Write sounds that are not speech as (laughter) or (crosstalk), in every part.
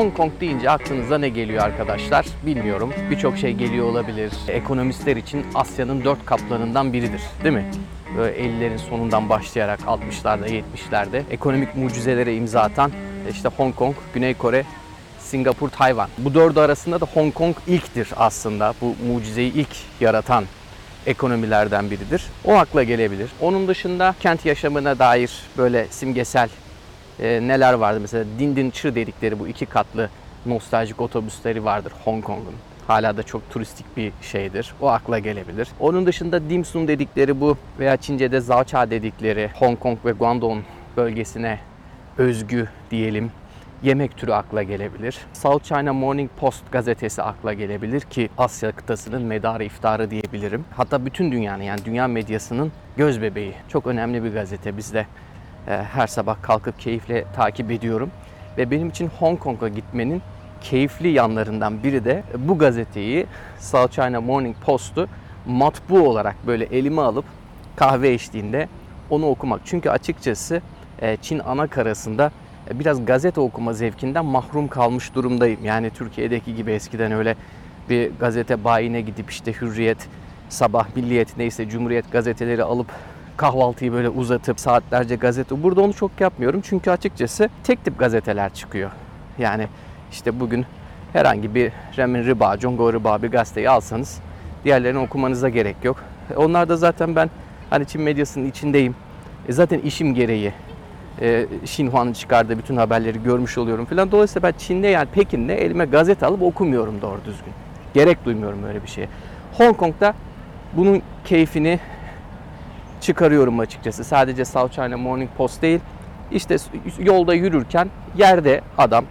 Hong Kong deyince aklınıza ne geliyor arkadaşlar? Bilmiyorum. Birçok şey geliyor olabilir. Ekonomistler için Asya'nın dört kaplanından biridir. Değil mi? Böyle 50'lerin sonundan başlayarak 60'larda, 70'lerde ekonomik mucizelere imza atan işte Hong Kong, Güney Kore, Singapur, Tayvan. Bu dördü arasında da Hong Kong ilktir aslında. Bu mucizeyi ilk yaratan ekonomilerden biridir. O akla gelebilir. Onun dışında kent yaşamına dair böyle simgesel e, neler vardı? Mesela Din Din Çır dedikleri bu iki katlı nostaljik otobüsleri vardır Hong Kong'un. Hala da çok turistik bir şeydir. O akla gelebilir. Onun dışında dim sum dedikleri bu veya Çince'de zaocha dedikleri Hong Kong ve Guangdong bölgesine özgü diyelim yemek türü akla gelebilir. South China Morning Post gazetesi akla gelebilir ki Asya kıtasının medarı iftarı diyebilirim. Hatta bütün dünyanın yani dünya medyasının göz bebeği. Çok önemli bir gazete. Biz de e, her sabah kalkıp keyifle takip ediyorum. Ve benim için Hong Kong'a gitmenin keyifli yanlarından biri de bu gazeteyi South China Morning Post'u matbu olarak böyle elime alıp kahve eşliğinde onu okumak. Çünkü açıkçası e, Çin ana karasında e, biraz gazete okuma zevkinden mahrum kalmış durumdayım. Yani Türkiye'deki gibi eskiden öyle bir gazete bayine gidip işte Hürriyet, Sabah, Milliyet neyse Cumhuriyet gazeteleri alıp kahvaltıyı böyle uzatıp saatlerce gazete. Burada onu çok yapmıyorum çünkü açıkçası tek tip gazeteler çıkıyor. Yani işte bugün herhangi bir Remin Riba, Congo Riba bir gazeteyi alsanız diğerlerini okumanıza gerek yok. E, Onlar da zaten ben hani Çin medyasının içindeyim. E zaten işim gereği e, Xinhua'nın çıkardığı bütün haberleri görmüş oluyorum falan. Dolayısıyla ben Çin'de yani Pekin'de elime gazete alıp okumuyorum doğru düzgün. Gerek duymuyorum öyle bir şeye. Hong Kong'da bunun keyfini çıkarıyorum açıkçası. Sadece South China Morning Post değil. İşte yolda yürürken yerde adam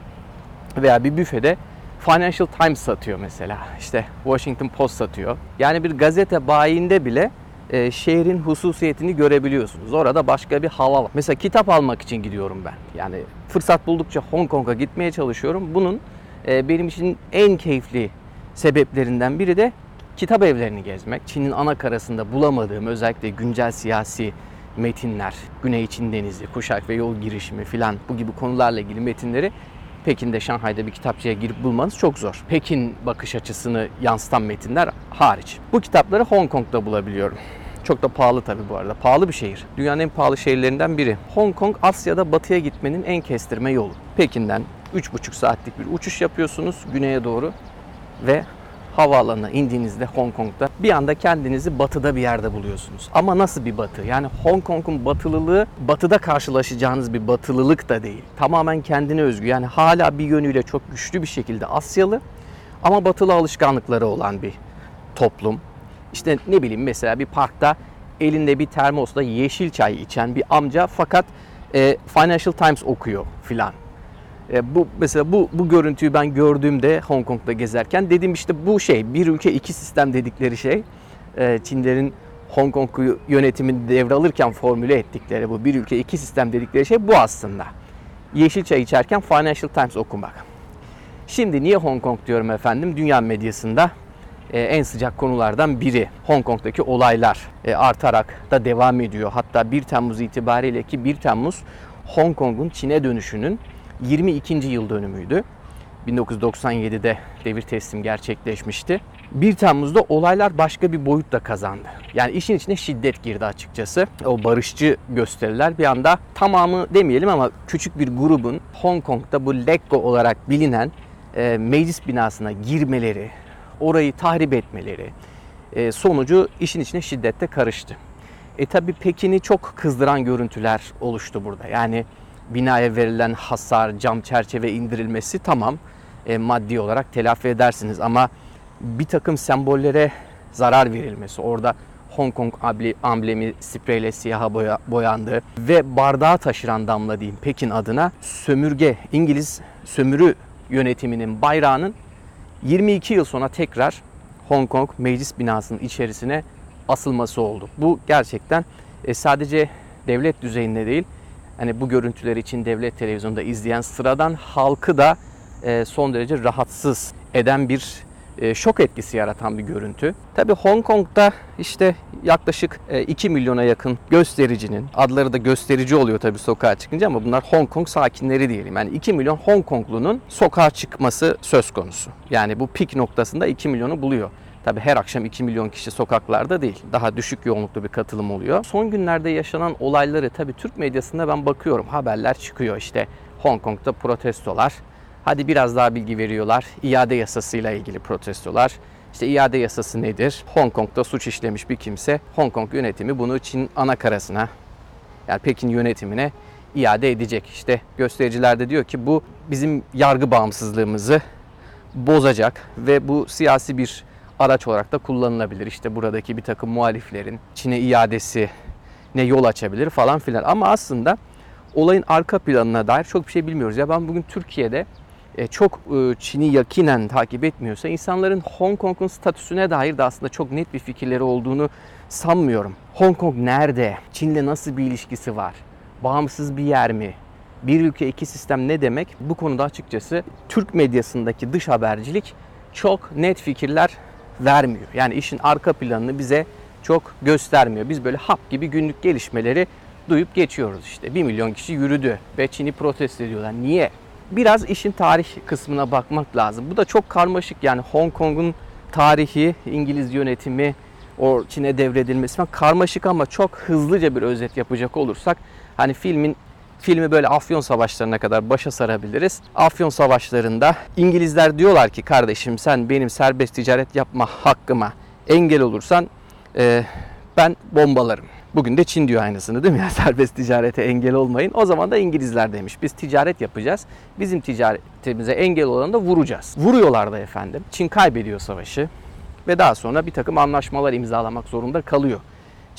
veya bir büfede Financial Times satıyor mesela. İşte Washington Post satıyor. Yani bir gazete bayinde bile e, şehrin hususiyetini görebiliyorsunuz. Orada başka bir hava var. Mesela kitap almak için gidiyorum ben. Yani fırsat buldukça Hong Kong'a gitmeye çalışıyorum. Bunun e, benim için en keyifli sebeplerinden biri de kitap evlerini gezmek. Çin'in ana karasında bulamadığım özellikle güncel siyasi metinler, Güney Çin Denizi, kuşak ve yol girişimi filan bu gibi konularla ilgili metinleri Pekin'de, Şanghay'da bir kitapçıya girip bulmanız çok zor. Pekin bakış açısını yansıtan metinler hariç. Bu kitapları Hong Kong'da bulabiliyorum. Çok da pahalı tabii bu arada. Pahalı bir şehir. Dünyanın en pahalı şehirlerinden biri. Hong Kong Asya'da batıya gitmenin en kestirme yolu. Pekin'den 3,5 saatlik bir uçuş yapıyorsunuz güneye doğru ve havaalanına indiğinizde Hong Kong'da bir anda kendinizi batıda bir yerde buluyorsunuz. Ama nasıl bir batı? Yani Hong Kong'un batılılığı batıda karşılaşacağınız bir batılılık da değil. Tamamen kendine özgü. Yani hala bir yönüyle çok güçlü bir şekilde Asyalı ama batılı alışkanlıkları olan bir toplum. İşte ne bileyim mesela bir parkta elinde bir termosla yeşil çay içen bir amca fakat e, Financial Times okuyor filan. E, bu mesela bu bu görüntüyü ben gördüğümde Hong Kong'da gezerken dedim işte bu şey bir ülke iki sistem dedikleri şey e, Çinlerin Hong Kong'u yönetimini devralırken formüle ettikleri bu bir ülke iki sistem dedikleri şey bu aslında. Yeşil çay içerken Financial Times okumak. Şimdi niye Hong Kong diyorum efendim? Dünya medyasında e, en sıcak konulardan biri. Hong Kong'daki olaylar artarak da devam ediyor. Hatta 1 Temmuz itibariyle ki 1 Temmuz Hong Kong'un Çin'e dönüşünün 22. yıl dönümüydü. 1997'de devir teslim gerçekleşmişti. 1 Temmuz'da olaylar başka bir boyut da kazandı. Yani işin içine şiddet girdi açıkçası. O barışçı gösteriler bir anda tamamı demeyelim ama küçük bir grubun Hong Kong'da bu Lekko olarak bilinen e, meclis binasına girmeleri, orayı tahrip etmeleri e, sonucu işin içine şiddette karıştı. E tabi Pekin'i çok kızdıran görüntüler oluştu burada. Yani binaya verilen hasar, cam çerçeve indirilmesi tamam e, maddi olarak telafi edersiniz ama bir takım sembollere zarar verilmesi, orada Hong Kong amblemi spreyle siyaha boya, boyandı ve bardağı taşıran damla diyeyim Pekin adına sömürge, İngiliz sömürü yönetiminin bayrağının 22 yıl sonra tekrar Hong Kong meclis binasının içerisine asılması oldu. Bu gerçekten e, sadece devlet düzeyinde değil, hani bu görüntüler için devlet televizyonda izleyen sıradan halkı da e, son derece rahatsız eden bir e, şok etkisi yaratan bir görüntü. Tabi Hong Kong'da işte yaklaşık e, 2 milyona yakın göstericinin adları da gösterici oluyor tabi sokağa çıkınca ama bunlar Hong Kong sakinleri diyelim. Yani 2 milyon Hong Konglunun sokağa çıkması söz konusu. Yani bu pik noktasında 2 milyonu buluyor. Tabi her akşam 2 milyon kişi sokaklarda değil. Daha düşük yoğunluklu bir katılım oluyor. Son günlerde yaşanan olayları tabi Türk medyasında ben bakıyorum. Haberler çıkıyor işte Hong Kong'da protestolar. Hadi biraz daha bilgi veriyorlar. İade yasasıyla ilgili protestolar. İşte iade yasası nedir? Hong Kong'da suç işlemiş bir kimse Hong Kong yönetimi bunu Çin anakarasına yani Pekin yönetimine iade edecek. İşte göstericiler de diyor ki bu bizim yargı bağımsızlığımızı bozacak ve bu siyasi bir araç olarak da kullanılabilir. İşte buradaki bir takım muhaliflerin Çin'e iadesi ne yol açabilir falan filan. Ama aslında olayın arka planına dair çok bir şey bilmiyoruz. Ya ben bugün Türkiye'de e, çok e, Çin'i yakinen takip etmiyorsa insanların Hong Kong'un statüsüne dair de aslında çok net bir fikirleri olduğunu sanmıyorum. Hong Kong nerede? Çin'le nasıl bir ilişkisi var? Bağımsız bir yer mi? Bir ülke iki sistem ne demek? Bu konuda açıkçası Türk medyasındaki dış habercilik çok net fikirler vermiyor. Yani işin arka planını bize çok göstermiyor. Biz böyle hap gibi günlük gelişmeleri duyup geçiyoruz işte. 1 milyon kişi yürüdü ve Çin'i protesto ediyorlar. Niye? Biraz işin tarih kısmına bakmak lazım. Bu da çok karmaşık yani Hong Kong'un tarihi, İngiliz yönetimi, o Çin'e devredilmesi falan karmaşık ama çok hızlıca bir özet yapacak olursak hani filmin filmi böyle Afyon Savaşları'na kadar başa sarabiliriz. Afyon Savaşları'nda İngilizler diyorlar ki kardeşim sen benim serbest ticaret yapma hakkıma engel olursan e, ben bombalarım. Bugün de Çin diyor aynısını değil mi? (laughs) Yani serbest ticarete engel olmayın. O zaman da İngilizler demiş. Biz ticaret yapacağız. Bizim ticaretimize engel olanı da vuracağız. Vuruyorlar da efendim. Çin kaybediyor savaşı. Ve daha sonra bir takım anlaşmalar imzalamak zorunda kalıyor.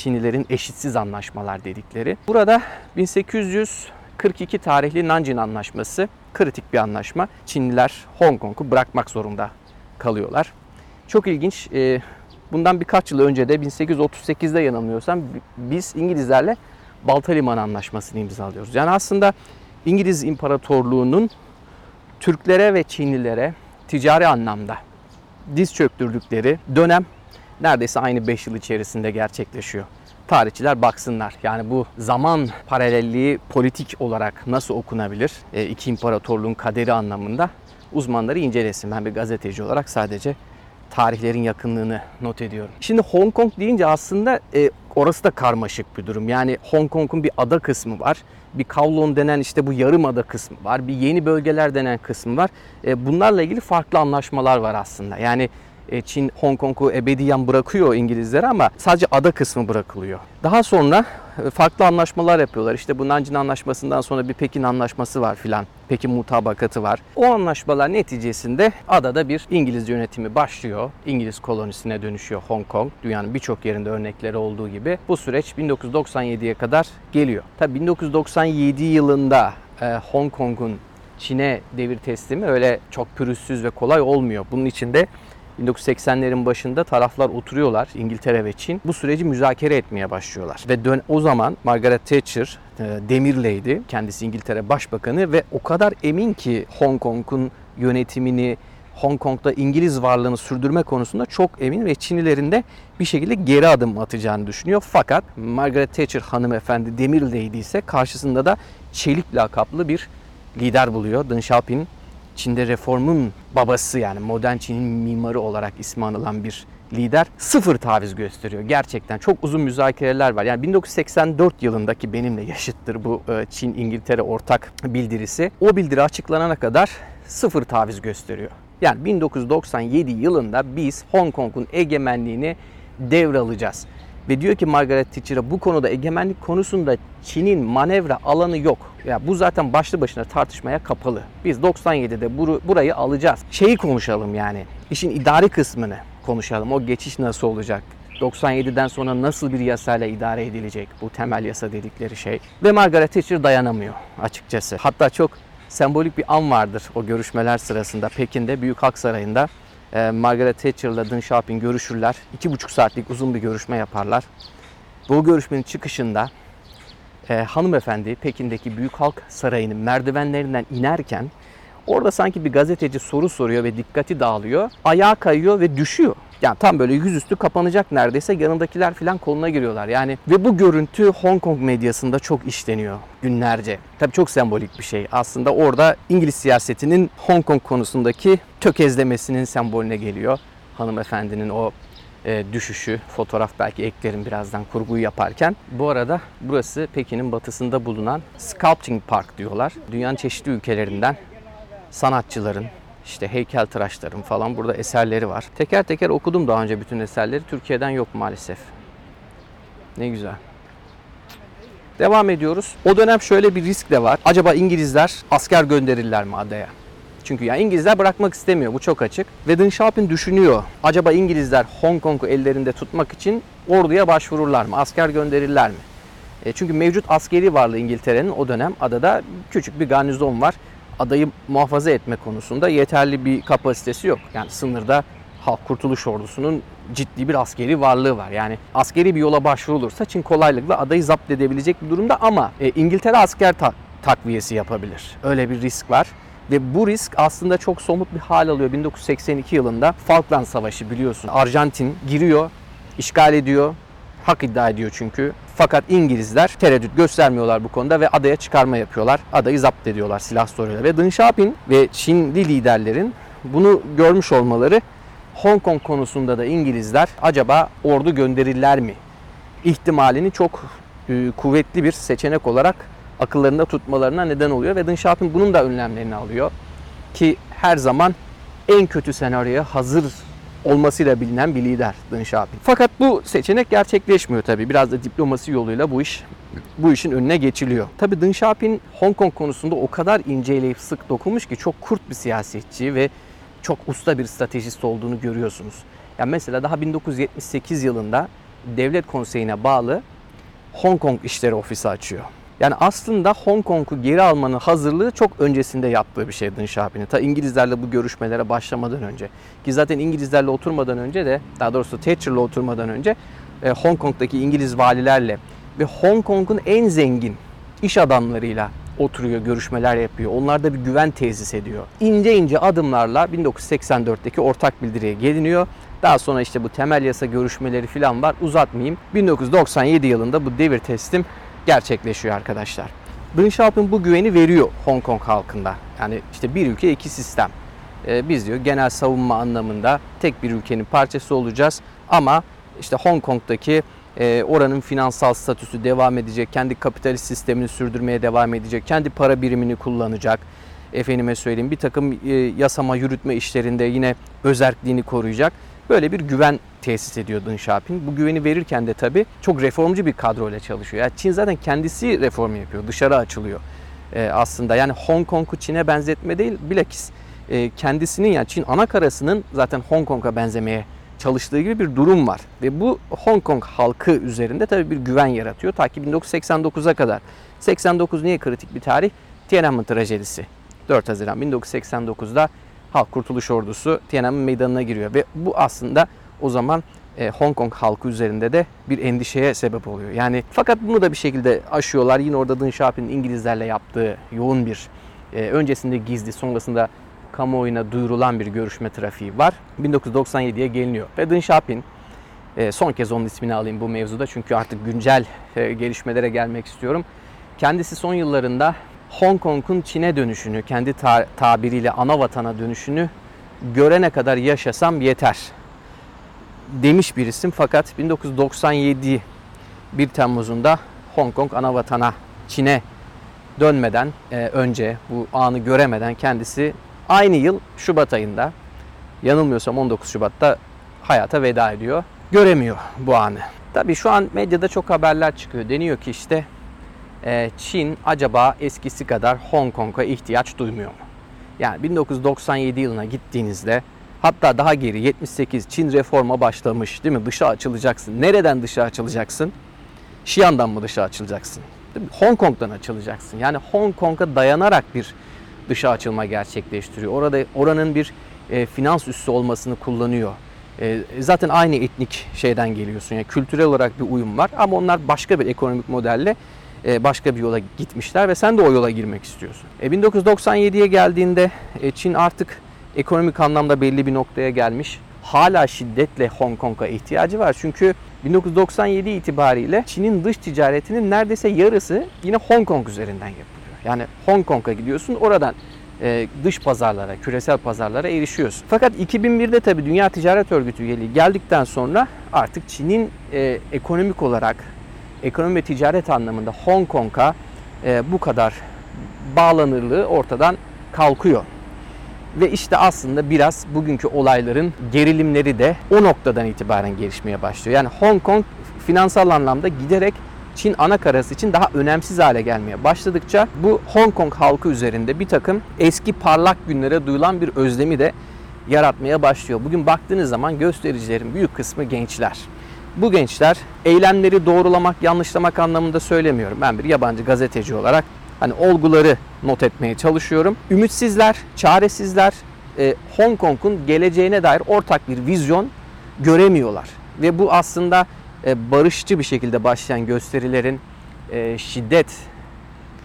Çinlilerin eşitsiz anlaşmalar dedikleri. Burada 1842 tarihli Nanjing Anlaşması kritik bir anlaşma. Çinliler Hong Kong'u bırakmak zorunda kalıyorlar. Çok ilginç. e, Bundan birkaç yıl önce de 1838'de yanılmıyorsam biz İngilizlerle Balta Limanı Anlaşması'nı imzalıyoruz. Yani aslında İngiliz İmparatorluğu'nun Türklere ve Çinlilere ticari anlamda diz çöktürdükleri dönem neredeyse aynı 5 yıl içerisinde gerçekleşiyor. Tarihçiler baksınlar. Yani bu zaman paralelliği politik olarak nasıl okunabilir? E, iki imparatorluğun kaderi anlamında uzmanları incelesin. Ben bir gazeteci olarak sadece tarihlerin yakınlığını not ediyorum. Şimdi Hong Kong deyince aslında e, orası da karmaşık bir durum. Yani Hong Kong'un bir ada kısmı var. Bir Kowloon denen işte bu yarım ada kısmı var. Bir yeni bölgeler denen kısmı var. E, bunlarla ilgili farklı anlaşmalar var aslında. Yani Çin Hong Kong'u ebediyen bırakıyor İngilizlere ama sadece ada kısmı bırakılıyor. Daha sonra e, farklı anlaşmalar yapıyorlar. İşte bu Nanjing Anlaşması'ndan sonra bir Pekin Anlaşması var filan. Pekin mutabakatı var. O anlaşmalar neticesinde adada bir İngiliz yönetimi başlıyor. İngiliz kolonisine dönüşüyor Hong Kong. Dünyanın birçok yerinde örnekleri olduğu gibi. Bu süreç 1997'ye kadar geliyor. Tabii 1997 yılında e, Hong Kong'un Çin'e devir teslimi öyle çok pürüzsüz ve kolay olmuyor. Bunun için de 1980'lerin başında taraflar oturuyorlar İngiltere ve Çin. Bu süreci müzakere etmeye başlıyorlar. Ve dön o zaman Margaret Thatcher e, demirleydi. Kendisi İngiltere Başbakanı ve o kadar emin ki Hong Kong'un yönetimini Hong Kong'da İngiliz varlığını sürdürme konusunda çok emin ve Çinlilerin de bir şekilde geri adım atacağını düşünüyor. Fakat Margaret Thatcher hanımefendi demirleydi ise karşısında da çelik lakaplı bir lider buluyor. Deng Xiaoping Çin'de reformun babası yani modern Çin'in mimarı olarak ismi anılan bir lider sıfır taviz gösteriyor. Gerçekten çok uzun müzakereler var. Yani 1984 yılındaki benimle yaşıttır bu e, Çin-İngiltere ortak bildirisi. O bildiri açıklanana kadar sıfır taviz gösteriyor. Yani 1997 yılında biz Hong Kong'un egemenliğini devralacağız. Ve diyor ki Margaret Thatcher'a bu konuda egemenlik konusunda Çin'in manevra alanı yok. Ya bu zaten başlı başına tartışmaya kapalı. Biz 97'de bur- burayı alacağız. Şeyi konuşalım yani. İşin idari kısmını konuşalım. O geçiş nasıl olacak? 97'den sonra nasıl bir yasayla idare edilecek bu temel yasa dedikleri şey. Ve Margaret Thatcher dayanamıyor açıkçası. Hatta çok sembolik bir an vardır o görüşmeler sırasında Pekin'de Büyük Halk Sarayı'nda e, Margaret Thatcher'la Deng Xiaoping görüşürler. İki buçuk saatlik uzun bir görüşme yaparlar. Bu görüşmenin çıkışında e, hanımefendi Pekin'deki Büyük Halk Sarayı'nın merdivenlerinden inerken Orada sanki bir gazeteci soru soruyor ve dikkati dağılıyor. Ayağa kayıyor ve düşüyor. Yani tam böyle yüzüstü kapanacak neredeyse yanındakiler falan koluna giriyorlar. Yani ve bu görüntü Hong Kong medyasında çok işleniyor günlerce. Tabii çok sembolik bir şey. Aslında orada İngiliz siyasetinin Hong Kong konusundaki tökezlemesinin sembolüne geliyor. Hanımefendinin o e, düşüşü, fotoğraf belki eklerim birazdan kurguyu yaparken. Bu arada burası Pekin'in batısında bulunan Sculpting Park diyorlar. Dünyanın çeşitli ülkelerinden sanatçıların, işte heykeltıraşların falan burada eserleri var. Teker teker okudum daha önce bütün eserleri. Türkiye'den yok maalesef. Ne güzel. Devam ediyoruz. O dönem şöyle bir risk de var. Acaba İngilizler asker gönderirler mi adaya? Çünkü ya İngilizler bırakmak istemiyor. Bu çok açık. Ve Deng Xiaoping düşünüyor. Acaba İngilizler Hong Kong'u ellerinde tutmak için orduya başvururlar mı? Asker gönderirler mi? E, çünkü mevcut askeri varlığı İngiltere'nin o dönem adada küçük bir garnizon var. Adayı muhafaza etme konusunda yeterli bir kapasitesi yok. Yani sınırda Halk Kurtuluş Ordusu'nun ciddi bir askeri varlığı var. Yani askeri bir yola başvurulursa Çin kolaylıkla adayı zapt edebilecek bir durumda ama e, İngiltere asker ta- takviyesi yapabilir. Öyle bir risk var. Ve bu risk aslında çok somut bir hal alıyor. 1982 yılında Falkland Savaşı biliyorsun. Arjantin giriyor, işgal ediyor. Hak iddia ediyor çünkü. Fakat İngilizler tereddüt göstermiyorlar bu konuda ve adaya çıkarma yapıyorlar. Adayı zapt ediyorlar silah soruyla. Ve Deng Xiaoping ve Çinli liderlerin bunu görmüş olmaları Hong Kong konusunda da İngilizler acaba ordu gönderirler mi ihtimalini çok e, kuvvetli bir seçenek olarak akıllarında tutmalarına neden oluyor ve Deng Xiaoping bunun da önlemlerini alıyor ki her zaman en kötü senaryoya hazır olmasıyla bilinen bir lider Deng Xiaoping. Fakat bu seçenek gerçekleşmiyor tabii. Biraz da diplomasi yoluyla bu iş bu işin önüne geçiliyor. Tabii Deng Xiaoping Hong Kong konusunda o kadar inceleyip sık dokunmuş ki çok kurt bir siyasetçi ve çok usta bir stratejist olduğunu görüyorsunuz. Yani mesela daha 1978 yılında Devlet Konseyi'ne bağlı Hong Kong İşleri Ofisi açıyor. Yani aslında Hong Kong'u geri almanın hazırlığı çok öncesinde yaptığı bir şey Deng. Ta İngilizlerle bu görüşmelere başlamadan önce. Ki zaten İngilizlerle oturmadan önce de, daha doğrusu Thatcher'la oturmadan önce e, Hong Kong'daki İngiliz valilerle ve Hong Kong'un en zengin iş adamlarıyla oturuyor, görüşmeler yapıyor. Onlarda bir güven tesis ediyor. İnce ince adımlarla 1984'teki ortak bildiriye geliniyor. Daha sonra işte bu temel yasa görüşmeleri falan var. Uzatmayayım. 1997 yılında bu devir teslim gerçekleşiyor arkadaşlar. Xiaoping bu güveni veriyor Hong Kong halkında. Yani işte bir ülke iki sistem. Ee, biz diyor genel savunma anlamında tek bir ülkenin parçası olacağız. Ama işte Hong Kong'daki e, oranın finansal statüsü devam edecek. Kendi kapitalist sistemini sürdürmeye devam edecek. Kendi para birimini kullanacak. Efendime söyleyeyim bir takım e, yasama yürütme işlerinde yine özerkliğini koruyacak. Böyle bir güven tesis ediyor Deng Xiaoping. Bu güveni verirken de tabii çok reformcu bir kadroyla çalışıyor. Yani Çin zaten kendisi reform yapıyor, dışarı açılıyor ee, aslında. Yani Hong Kong'u Çin'e benzetme değil, bilakis e, kendisinin yani Çin ana karasının zaten Hong Kong'a benzemeye çalıştığı gibi bir durum var. Ve bu Hong Kong halkı üzerinde tabii bir güven yaratıyor. Ta ki 1989'a kadar. 89 niye kritik bir tarih? Tiananmen trajedisi. 4 Haziran 1989'da Halk Kurtuluş Ordusu Tiananmen Meydanı'na giriyor ve bu aslında o zaman e, Hong Kong halkı üzerinde de bir endişeye sebep oluyor. Yani fakat bunu da bir şekilde aşıyorlar. Yine orada Deng Xiaoping'in İngilizlerle yaptığı yoğun bir e, öncesinde gizli sonrasında kamuoyuna duyurulan bir görüşme trafiği var. 1997'ye geliniyor ve Deng Xiaoping e, son kez onun ismini alayım bu mevzuda çünkü artık güncel e, gelişmelere gelmek istiyorum. Kendisi son yıllarında Hong Kong'un Çin'e dönüşünü, kendi ta- tabiriyle ana vatana dönüşünü görene kadar yaşasam yeter demiş bir isim. Fakat 1997 1 Temmuz'unda Hong Kong ana vatana Çin'e dönmeden e, önce bu anı göremeden kendisi aynı yıl Şubat ayında yanılmıyorsam 19 Şubat'ta hayata veda ediyor. Göremiyor bu anı. Tabii şu an medyada çok haberler çıkıyor. Deniyor ki işte Çin acaba eskisi kadar Hong Kong'a ihtiyaç duymuyor mu? Yani 1997 yılına gittiğinizde hatta daha geri 78 Çin reforma başlamış değil mi? Dışa açılacaksın. Nereden dışa açılacaksın? Şiyan'dan mı dışa açılacaksın? Değil mi? Hong Kong'dan açılacaksın. Yani Hong Kong'a dayanarak bir dışa açılma gerçekleştiriyor. Orada oranın bir e, finans üssü olmasını kullanıyor. E, zaten aynı etnik şeyden geliyorsun. Yani kültürel olarak bir uyum var ama onlar başka bir ekonomik modelle başka bir yola gitmişler ve sen de o yola girmek istiyorsun. E, 1997'ye geldiğinde e, Çin artık ekonomik anlamda belli bir noktaya gelmiş. Hala şiddetle Hong Kong'a ihtiyacı var. Çünkü 1997 itibariyle Çin'in dış ticaretinin neredeyse yarısı yine Hong Kong üzerinden yapılıyor. Yani Hong Kong'a gidiyorsun oradan e, dış pazarlara, küresel pazarlara erişiyorsun. Fakat 2001'de tabii Dünya Ticaret Örgütü üyeliği geldikten sonra artık Çin'in e, ekonomik olarak, ekonomi ve ticaret anlamında Hong Kong'a e, bu kadar bağlanırlığı ortadan kalkıyor. Ve işte aslında biraz bugünkü olayların gerilimleri de o noktadan itibaren gelişmeye başlıyor. Yani Hong Kong finansal anlamda giderek Çin ana karası için daha önemsiz hale gelmeye başladıkça bu Hong Kong halkı üzerinde bir takım eski parlak günlere duyulan bir özlemi de yaratmaya başlıyor. Bugün baktığınız zaman göstericilerin büyük kısmı gençler. Bu gençler eylemleri doğrulamak, yanlışlamak anlamında söylemiyorum. Ben bir yabancı gazeteci olarak hani olguları not etmeye çalışıyorum. Ümitsizler, çaresizler, e, Hong Kong'un geleceğine dair ortak bir vizyon göremiyorlar. Ve bu aslında e, barışçı bir şekilde başlayan gösterilerin e,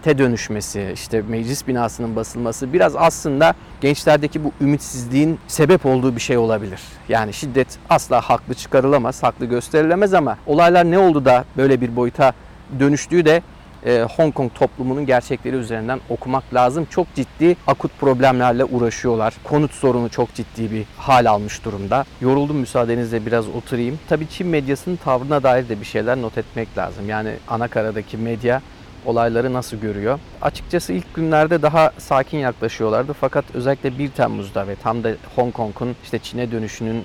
şiddete dönüşmesi, işte meclis binasının basılması biraz aslında gençlerdeki bu ümitsizliğin sebep olduğu bir şey olabilir. Yani şiddet asla haklı çıkarılamaz, haklı gösterilemez ama olaylar ne oldu da böyle bir boyuta dönüştüğü de e, Hong Kong toplumunun gerçekleri üzerinden okumak lazım. Çok ciddi akut problemlerle uğraşıyorlar. Konut sorunu çok ciddi bir hal almış durumda. Yoruldum müsaadenizle biraz oturayım. Tabii Çin medyasının tavrına dair de bir şeyler not etmek lazım. Yani Anakara'daki medya olayları nasıl görüyor? Açıkçası ilk günlerde daha sakin yaklaşıyorlardı fakat özellikle 1 Temmuz'da ve tam da Hong Kong'un işte Çin'e dönüşünün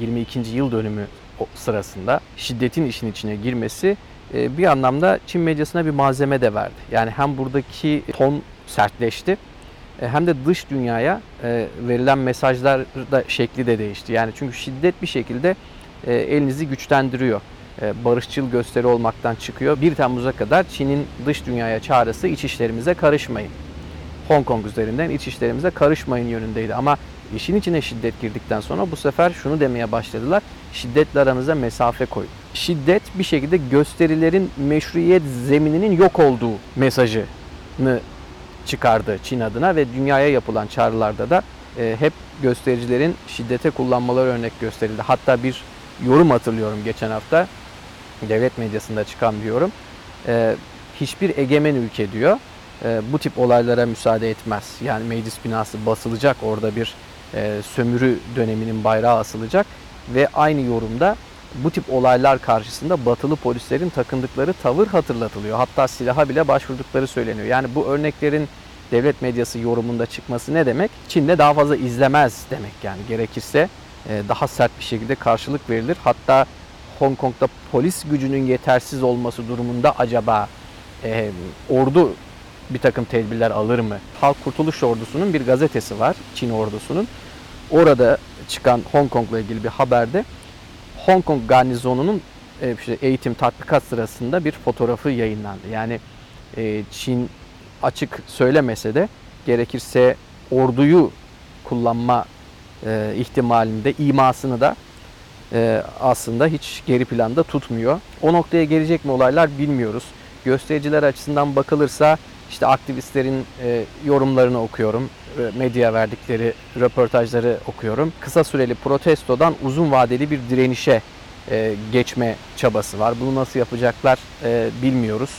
22. yıl dönümü sırasında şiddetin işin içine girmesi e, bir anlamda Çin medyasına bir malzeme de verdi. Yani hem buradaki ton sertleşti e, hem de dış dünyaya e, verilen mesajlar da şekli de değişti. Yani çünkü şiddet bir şekilde elinizi güçlendiriyor. Barışçıl gösteri olmaktan çıkıyor. 1 Temmuz'a kadar Çin'in dış dünyaya çağrısı iç işlerimize karışmayın. Hong Kong üzerinden iç işlerimize karışmayın yönündeydi. Ama işin içine şiddet girdikten sonra bu sefer şunu demeye başladılar. Şiddetle aranıza mesafe koyun şiddet bir şekilde gösterilerin meşruiyet zemininin yok olduğu mesajını çıkardı Çin adına ve dünyaya yapılan çağrılarda da e, hep göstericilerin şiddete kullanmaları örnek gösterildi. Hatta bir yorum hatırlıyorum geçen hafta devlet medyasında çıkan bir yorum. E, hiçbir egemen ülke diyor e, bu tip olaylara müsaade etmez. Yani meclis binası basılacak orada bir e, sömürü döneminin bayrağı asılacak ve aynı yorumda bu tip olaylar karşısında batılı polislerin takındıkları tavır hatırlatılıyor. Hatta silaha bile başvurdukları söyleniyor. Yani bu örneklerin devlet medyası yorumunda çıkması ne demek? Çin'de daha fazla izlemez demek yani gerekirse e, daha sert bir şekilde karşılık verilir. Hatta Hong Kong'da polis gücünün yetersiz olması durumunda acaba e, ordu bir takım tedbirler alır mı? Halk Kurtuluş Ordusu'nun bir gazetesi var, Çin ordusunun. Orada çıkan Hong Kong'la ilgili bir haberde Hong Kong garnizonunun e, işte eğitim tatbikat sırasında bir fotoğrafı yayınlandı. Yani e, Çin açık söylemese de gerekirse orduyu kullanma e, ihtimalinde imasını da aslında hiç geri planda tutmuyor. O noktaya gelecek mi olaylar bilmiyoruz. Göstericiler açısından bakılırsa işte aktivistlerin yorumlarını okuyorum medya verdikleri röportajları okuyorum. Kısa süreli protestodan uzun vadeli bir direnişe e, geçme çabası var. Bunu nasıl yapacaklar e, bilmiyoruz.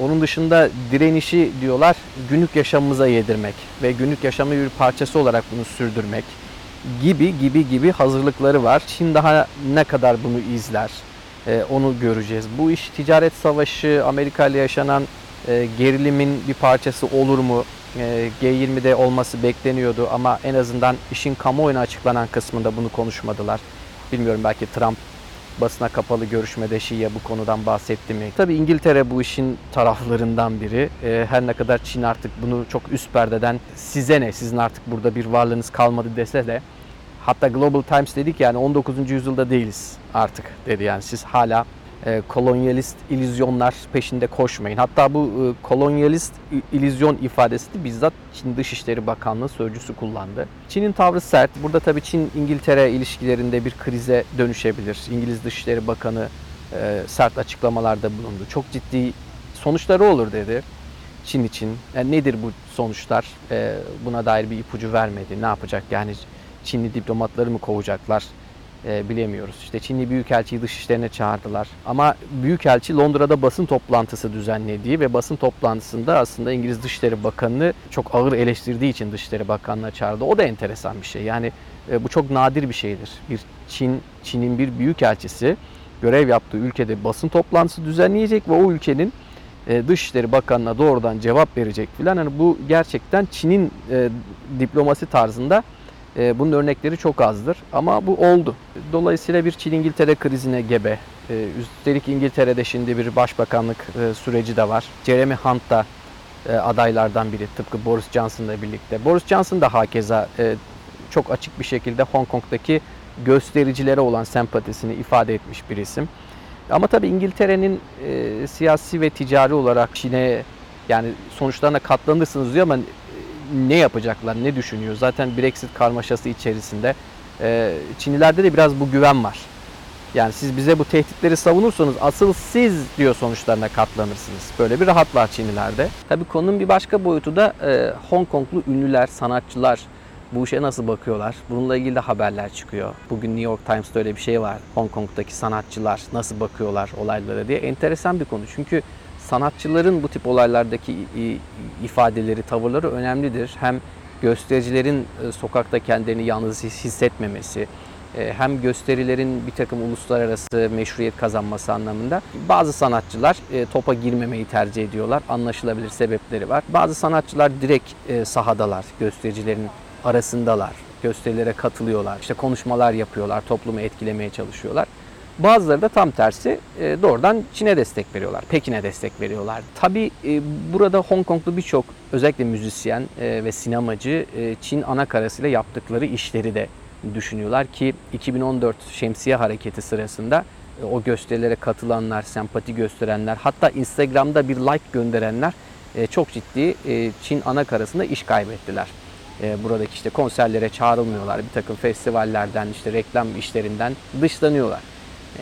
Onun dışında direnişi diyorlar günlük yaşamımıza yedirmek ve günlük yaşamı bir parçası olarak bunu sürdürmek gibi gibi gibi hazırlıkları var. Çin daha ne kadar bunu izler e, onu göreceğiz. Bu iş ticaret savaşı, Amerika ile yaşanan gerilimin bir parçası olur mu? Ee, G20'de olması bekleniyordu ama en azından işin kamuoyuna açıklanan kısmında bunu konuşmadılar. Bilmiyorum belki Trump basına kapalı görüşmede Şi'ye bu konudan bahsetti mi? Tabii İngiltere bu işin taraflarından biri. Her ne kadar Çin artık bunu çok üst perdeden size ne, sizin artık burada bir varlığınız kalmadı dese de hatta Global Times dedik yani 19. yüzyılda değiliz artık dedi yani siz hala e, kolonyalist ilizyonlar peşinde koşmayın. Hatta bu e, kolonyalist ilizyon ifadesi de bizzat Çin Dışişleri Bakanlığı sözcüsü kullandı. Çin'in tavrı sert. Burada tabii Çin-İngiltere ilişkilerinde bir krize dönüşebilir. İngiliz Dışişleri Bakanı e, sert açıklamalarda bulundu. Çok ciddi sonuçları olur dedi. Çin için. Yani nedir bu sonuçlar? Buna dair bir ipucu vermedi. Ne yapacak? Yani Çinli diplomatları mı kovacaklar? E, bilemiyoruz. İşte Çinli Büyükelçiyi dışişlerine çağırdılar. Ama Büyükelçi Londra'da basın toplantısı düzenlediği ve basın toplantısında aslında İngiliz Dışişleri Bakanı'nı çok ağır eleştirdiği için Dışişleri Bakanı'na çağırdı. O da enteresan bir şey. Yani e, bu çok nadir bir şeydir. Bir Çin, Çin'in bir büyükelçisi görev yaptığı ülkede basın toplantısı düzenleyecek ve o ülkenin e, Dışişleri Bakanı'na doğrudan cevap verecek filan. Hani bu gerçekten Çin'in e, diplomasi tarzında e, bunun örnekleri çok azdır ama bu oldu. Dolayısıyla bir Çin-İngiltere krizine gebe. E, üstelik İngiltere'de şimdi bir başbakanlık e, süreci de var. Jeremy Hunt da e, adaylardan biri tıpkı Boris Johnson'la birlikte. Boris Johnson da hakeza e, çok açık bir şekilde Hong Kong'daki göstericilere olan sempatisini ifade etmiş bir isim. Ama tabii İngiltere'nin e, siyasi ve ticari olarak Çin'e yani sonuçlarına katlanırsınız diyor ama ne yapacaklar, ne düşünüyor? Zaten Brexit karmaşası içerisinde e, Çinlilerde de biraz bu güven var. Yani siz bize bu tehditleri savunursanız asıl siz diyor sonuçlarına katlanırsınız. Böyle bir rahat var Çinlilerde. Tabii konunun bir başka boyutu da e, Hong Konglu ünlüler, sanatçılar bu işe nasıl bakıyorlar? Bununla ilgili de haberler çıkıyor. Bugün New York Times'ta öyle bir şey var. Hong Kong'daki sanatçılar nasıl bakıyorlar olaylara diye. Enteresan bir konu. Çünkü sanatçıların bu tip olaylardaki ifadeleri, tavırları önemlidir. Hem göstericilerin e, sokakta kendilerini yalnız hissetmemesi, e, hem gösterilerin bir takım uluslararası meşruiyet kazanması anlamında bazı sanatçılar e, topa girmemeyi tercih ediyorlar. Anlaşılabilir sebepleri var. Bazı sanatçılar direkt sahadalar, göstericilerin arasındalar. Gösterilere katılıyorlar, işte konuşmalar yapıyorlar, toplumu etkilemeye çalışıyorlar. Bazıları da tam tersi e, doğrudan Çin'e destek veriyorlar, Pekin'e destek veriyorlar. Tabii e, burada Hong Konglu birçok özellikle müzisyen e, ve sinemacı Çin ana karasıyla yaptıkları işleri de düşünüyorlar ki 2014 Şemsiye Hareketi sırasında o gösterilere katılanlar, sempati gösterenler, hatta Instagram'da bir like gönderenler çok ciddi Çin ana karasında iş kaybettiler. Buradaki işte konserlere çağrılmıyorlar, bir takım festivallerden, işte reklam işlerinden dışlanıyorlar.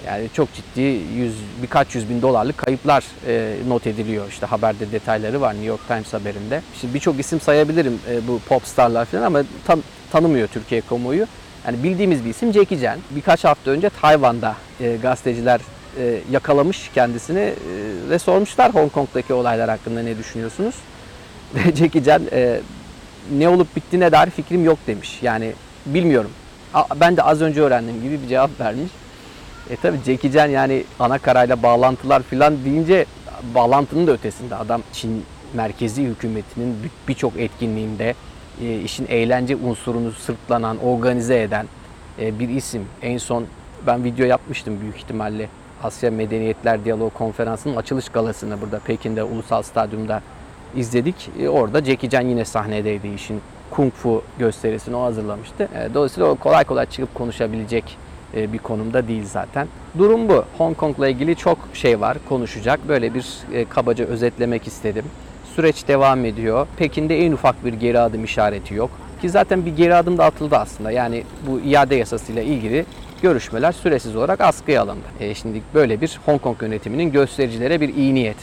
Yani çok ciddi yüz, birkaç yüz bin dolarlık kayıplar e, not ediliyor. İşte haberde detayları var New York Times haberinde. İşte birçok isim sayabilirim e, bu pop starlar falan ama tam tanımıyor Türkiye kamuoyu. Yani bildiğimiz bir isim Jackie Chan. Birkaç hafta önce Tayvan'da e, gazeteciler e, yakalamış kendisini e, ve sormuşlar Hong Kong'daki olaylar hakkında ne düşünüyorsunuz? (laughs) Jackie Chan e, ne olup bittiğine dair fikrim yok demiş. Yani bilmiyorum. Ben de az önce öğrendiğim gibi bir cevap vermiş. E tabi Jackie Chan yani ana karayla bağlantılar filan deyince bağlantının da ötesinde adam Çin merkezi hükümetinin birçok etkinliğinde e, işin eğlence unsurunu sırtlanan, organize eden e, bir isim. En son ben video yapmıştım büyük ihtimalle. Asya Medeniyetler Diyaloğu Konferansı'nın açılış galasını burada Pekin'de Ulusal Stadyum'da izledik. E, orada Jackie Chan yine sahnedeydi işin kung fu gösterisini o hazırlamıştı. E, dolayısıyla o kolay kolay çıkıp konuşabilecek bir konumda değil zaten. Durum bu. Hong Kong'la ilgili çok şey var konuşacak. Böyle bir e, kabaca özetlemek istedim. Süreç devam ediyor. Pekin'de en ufak bir geri adım işareti yok. Ki zaten bir geri adım da atıldı aslında. Yani bu iade yasasıyla ilgili görüşmeler süresiz olarak askıya alındı. E şimdi böyle bir Hong Kong yönetiminin göstericilere bir iyi niyet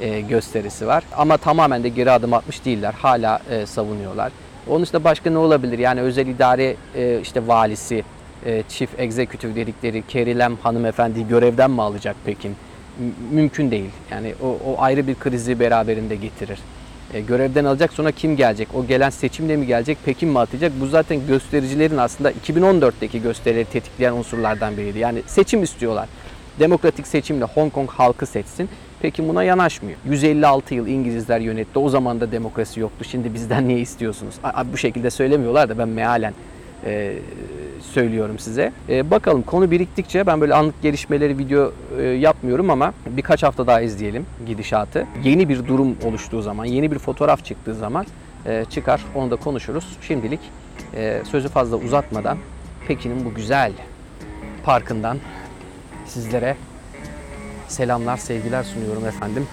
e, gösterisi var. Ama tamamen de geri adım atmış değiller. Hala e, savunuyorlar. Onun dışında başka ne olabilir? Yani özel idare e, işte valisi e, çift egzekütif dedikleri Kerilem hanımefendi görevden mi alacak Pekin? mümkün değil. Yani o, o ayrı bir krizi beraberinde getirir. E, görevden alacak sonra kim gelecek? O gelen seçimle mi gelecek? Pekin mi atacak? Bu zaten göstericilerin aslında 2014'teki gösterileri tetikleyen unsurlardan biriydi. Yani seçim istiyorlar. Demokratik seçimle Hong Kong halkı seçsin. Pekin buna yanaşmıyor. 156 yıl İngilizler yönetti. O zaman da demokrasi yoktu. Şimdi bizden niye istiyorsunuz? A, bu şekilde söylemiyorlar da ben mealen e, söylüyorum size. E, bakalım konu biriktikçe ben böyle anlık gelişmeleri video e, yapmıyorum ama birkaç hafta daha izleyelim gidişatı. Yeni bir durum oluştuğu zaman, yeni bir fotoğraf çıktığı zaman e, çıkar onu da konuşuruz. Şimdilik e, sözü fazla uzatmadan Pekin'in bu güzel parkından sizlere selamlar, sevgiler sunuyorum efendim.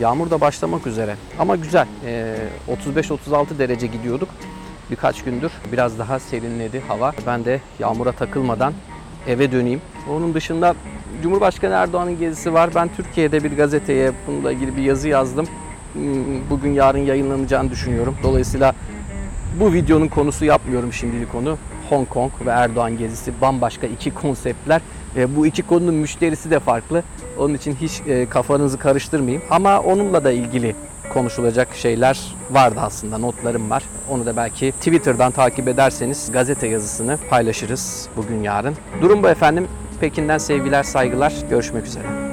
Yağmur da başlamak üzere ama güzel. E, 35-36 derece gidiyorduk birkaç gündür biraz daha serinledi hava. Ben de yağmura takılmadan eve döneyim. Onun dışında Cumhurbaşkanı Erdoğan'ın gezisi var. Ben Türkiye'de bir gazeteye bununla ilgili bir yazı yazdım. Hmm, Bugün yarın yayınlanacağını düşünüyorum. Dolayısıyla bu videonun konusu yapmıyorum şimdilik onu. Hong Kong ve Erdoğan gezisi bambaşka iki konseptler. E, bu iki konunun müşterisi de farklı. Onun için hiç e, kafanızı karıştırmayayım. Ama onunla da ilgili konuşulacak şeyler vardı aslında. Notlarım var. Onu da belki Twitter'dan takip ederseniz gazete yazısını paylaşırız bugün yarın. Durum bu efendim. Pekin'den sevgiler, saygılar. Görüşmek üzere.